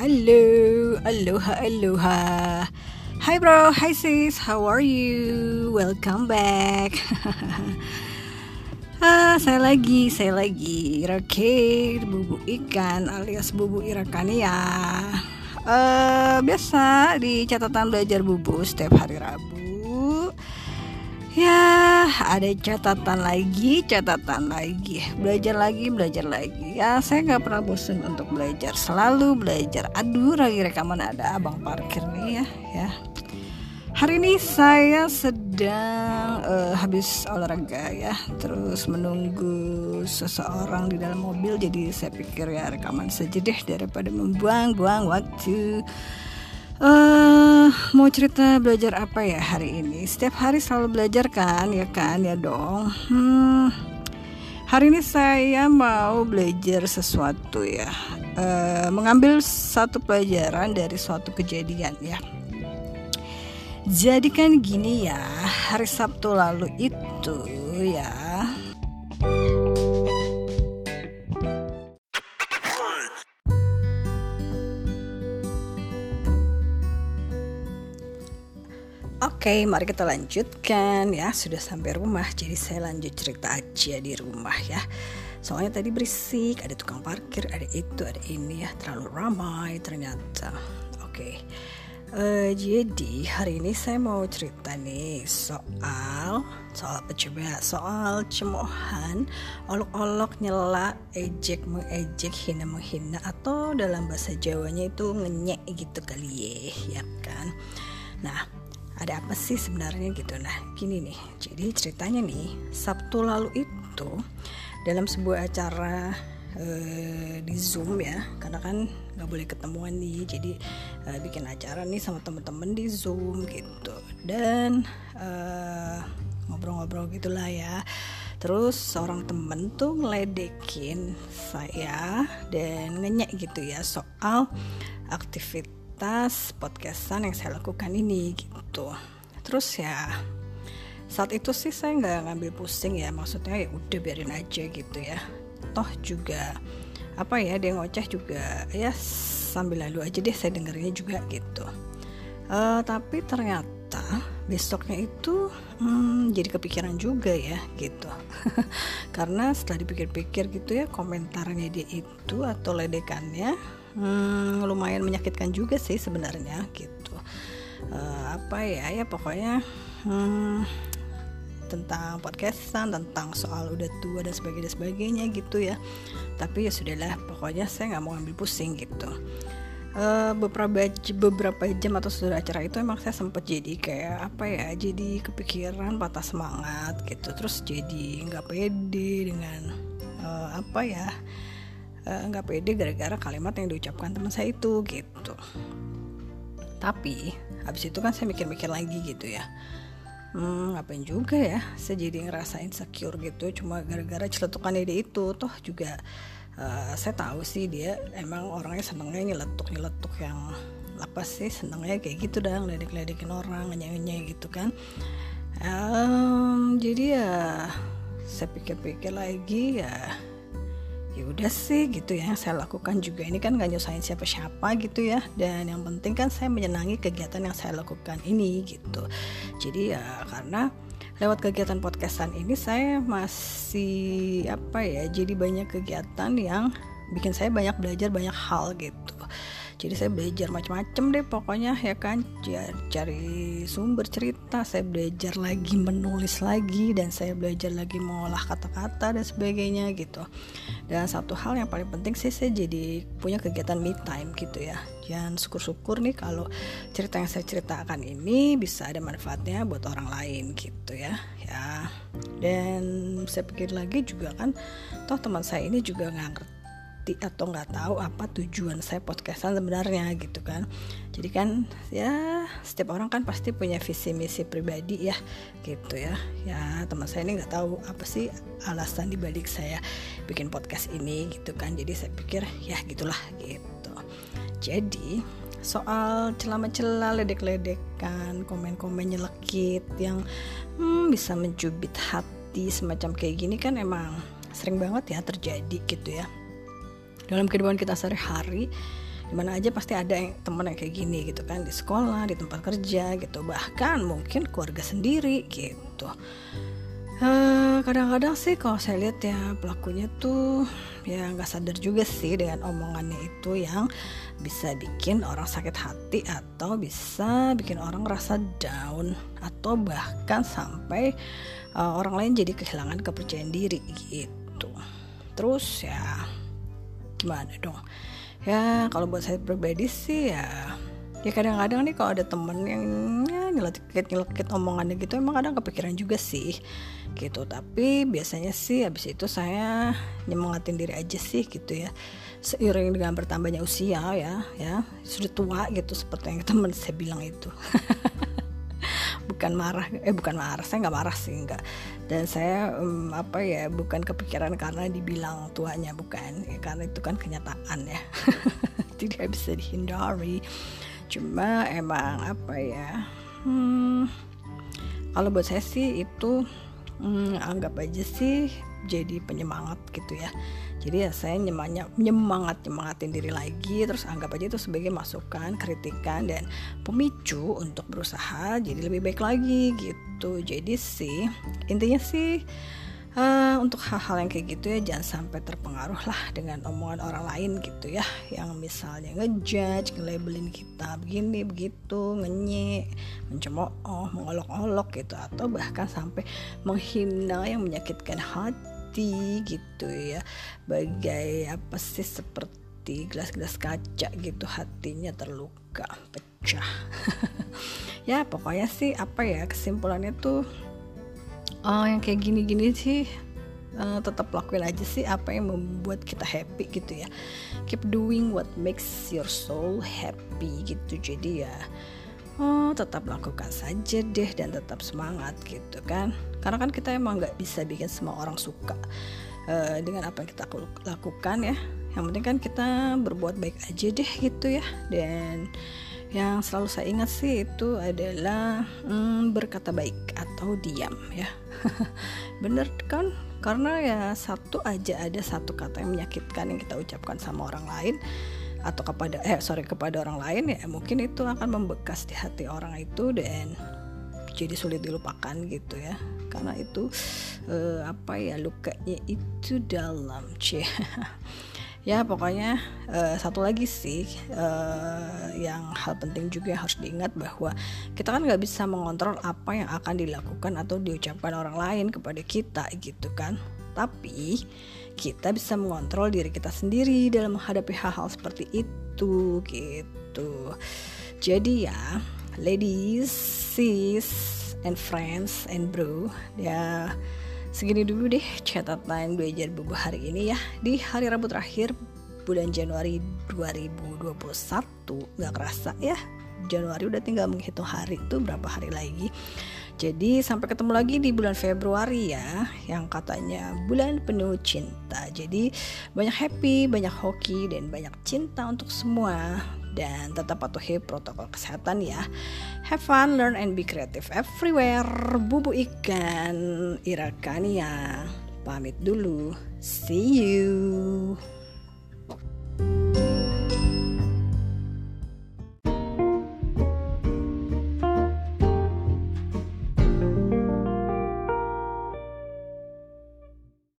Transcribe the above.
Halo, aloha, aloha. Hi bro, hi sis, how are you? Welcome back. ah, saya lagi, saya lagi. Irake, bubuk ikan alias bubuk irakania. Uh, biasa di catatan belajar bubu setiap hari Rabu ya ada catatan lagi catatan lagi. Belajar lagi belajar lagi. Ya saya nggak pernah bosan untuk belajar. Selalu belajar. Aduh lagi rekaman ada abang parkir nih ya ya. Hari ini saya sedang uh, habis olahraga ya. Terus menunggu seseorang di dalam mobil. Jadi saya pikir ya rekaman saja deh daripada membuang-buang waktu uh, mau cerita belajar apa ya hari ini? Setiap hari selalu belajar kan ya kan? Ya dong. Hmm, hari ini saya mau belajar sesuatu ya. Uh, mengambil satu pelajaran dari suatu kejadian ya. Jadi kan gini ya hari Sabtu lalu itu ya Oke, mari kita lanjutkan ya. Sudah sampai rumah, jadi saya lanjut cerita aja di rumah ya. Soalnya tadi berisik, ada tukang parkir, ada itu, ada ini ya, terlalu ramai ternyata. Oke. Uh, jadi hari ini saya mau cerita nih soal soal apa coba soal cemoohan olok-olok nyela ejek mengejek hina menghina atau dalam bahasa Jawanya itu ngenyek gitu kali ya ya kan nah ada apa sih sebenarnya gitu? Nah gini nih. Jadi ceritanya nih Sabtu lalu itu dalam sebuah acara uh, di Zoom ya karena kan nggak boleh ketemuan nih jadi uh, bikin acara nih sama temen-temen di Zoom gitu. Dan uh, ngobrol-ngobrol gitulah ya. Terus seorang temen tuh ngeledekin saya dan ngenyek gitu ya soal aktivitas aktivitas podcastan yang saya lakukan ini gitu. Terus ya saat itu sih saya nggak ngambil pusing ya maksudnya ya udah biarin aja gitu ya. Toh juga apa ya dia ngoceh juga ya sambil lalu aja deh saya dengerinnya juga gitu. Uh, tapi ternyata besoknya itu hmm, jadi kepikiran juga ya gitu. Karena setelah dipikir-pikir gitu ya komentarnya dia itu atau ledekannya hmm, lumayan menyakitkan juga sih sebenarnya gitu. Uh, apa ya ya pokoknya hmm, tentang podcastan tentang soal udah tua dan sebagainya dan sebagainya gitu ya. Tapi ya sudahlah pokoknya saya nggak mau ambil pusing gitu. Uh, beberapa beberapa jam atau sudah acara itu emang saya sempat jadi kayak apa ya jadi kepikiran patah semangat gitu. Terus jadi nggak pede dengan uh, apa ya nggak uh, pede gara-gara kalimat yang diucapkan teman saya itu gitu. Tapi habis itu kan saya mikir-mikir lagi gitu ya. Hmm, ngapain juga ya? Saya jadi ngerasa insecure gitu cuma gara-gara celetukan ide itu. Toh juga uh, saya tahu sih dia emang orangnya senengnya nyeletuk nyeletuk yang apa sih senengnya kayak gitu dah ngeledek-ledekin orang nyanyi gitu kan. Um, jadi ya saya pikir-pikir lagi ya ya udah sih gitu ya. Saya lakukan juga. Ini kan gak nyusahin siapa-siapa gitu ya. Dan yang penting kan saya menyenangi kegiatan yang saya lakukan ini gitu. Jadi ya karena lewat kegiatan podcastan ini saya masih apa ya jadi banyak kegiatan yang bikin saya banyak belajar banyak hal gitu jadi saya belajar macam-macam deh pokoknya ya kan? Cari sumber cerita saya belajar lagi menulis lagi dan saya belajar lagi mengolah kata-kata dan sebagainya gitu. Dan satu hal yang paling penting sih saya jadi punya kegiatan me time gitu ya. Dan syukur-syukur nih kalau cerita yang saya ceritakan ini bisa ada manfaatnya buat orang lain gitu ya ya. Dan saya pikir lagi juga kan toh teman saya ini juga nggak ngerti atau nggak tahu apa tujuan saya podcastan sebenarnya gitu kan. Jadi kan ya setiap orang kan pasti punya visi misi pribadi ya gitu ya. Ya teman saya ini nggak tahu apa sih alasan dibalik saya bikin podcast ini gitu kan. Jadi saya pikir ya gitulah gitu. Jadi soal celama-cela ledek-ledekan komen-komen nyelekit yang hmm, bisa mencubit hati semacam kayak gini kan emang sering banget ya terjadi gitu ya dalam kehidupan kita sehari-hari di mana aja pasti ada yang teman yang kayak gini gitu kan di sekolah di tempat kerja gitu bahkan mungkin keluarga sendiri gitu. Eh, kadang-kadang sih kalau saya lihat ya pelakunya tuh ya nggak sadar juga sih dengan omongannya itu yang bisa bikin orang sakit hati atau bisa bikin orang rasa down atau bahkan sampai uh, orang lain jadi kehilangan kepercayaan diri gitu. Terus ya gimana dong? Ya kalau buat saya pribadi sih ya ya kadang-kadang nih kalau ada temen yang ya, nyelekit nyelekit omongannya gitu emang kadang kepikiran juga sih gitu. Tapi biasanya sih habis itu saya nyemangatin diri aja sih gitu ya. Seiring dengan bertambahnya usia ya ya sudah tua gitu seperti yang teman saya bilang itu bukan marah eh bukan marah saya nggak marah sih nggak. Dan saya um, apa ya bukan kepikiran karena dibilang tuanya bukan ya, karena itu kan kenyataan ya. Tidak bisa dihindari. Cuma emang apa ya hmm, kalau buat saya sih itu hmm, anggap aja sih jadi penyemangat gitu ya. Jadi ya saya nyemangat nyemangat nyemangatin diri lagi terus anggap aja itu sebagai masukan kritikan dan pemicu untuk berusaha jadi lebih baik lagi gitu. Jadi sih intinya sih uh, untuk hal-hal yang kayak gitu ya jangan sampai terpengaruh lah dengan omongan orang lain gitu ya. Yang misalnya ngejudge, ngelabelin kita begini begitu, ngenyek, mencemooh, mengolok-olok gitu. Atau bahkan sampai menghina yang menyakitkan hati gitu ya. Bagai apa sih seperti gelas-gelas kaca gitu hatinya terluka pecah. Ya pokoknya sih apa ya kesimpulannya tuh uh, yang kayak gini-gini sih uh, tetap lakuin aja sih apa yang membuat kita happy gitu ya. Keep doing what makes your soul happy gitu. Jadi ya oh tetap lakukan saja deh dan tetap semangat gitu kan. Karena kan kita emang nggak bisa bikin semua orang suka uh, dengan apa yang kita lakukan ya. Yang penting kan kita berbuat baik aja deh gitu ya. Dan yang selalu saya ingat sih itu adalah hmm, berkata baik atau diam ya. Bener kan? Karena ya satu aja ada satu kata yang menyakitkan yang kita ucapkan sama orang lain atau kepada eh sorry kepada orang lain ya mungkin itu akan membekas di hati orang itu dan jadi sulit dilupakan gitu ya. Karena itu eh, apa ya lukanya itu dalam cie ya pokoknya uh, satu lagi sih uh, yang hal penting juga harus diingat bahwa kita kan nggak bisa mengontrol apa yang akan dilakukan atau diucapkan orang lain kepada kita gitu kan. Tapi kita bisa mengontrol diri kita sendiri dalam menghadapi hal-hal seperti itu gitu. Jadi ya ladies sis and friends and bro ya Segini dulu deh catatan belajar bubu hari ini ya. Di hari Rabu terakhir bulan Januari 2021 Gak kerasa ya. Januari udah tinggal menghitung hari itu berapa hari lagi. Jadi sampai ketemu lagi di bulan Februari ya Yang katanya bulan penuh cinta. Jadi banyak happy, banyak hoki, dan banyak cinta untuk semua dan tetap patuhi protokol kesehatan ya. Have fun, learn and be creative everywhere. Bubu ikan Irakania. Pamit dulu. See you.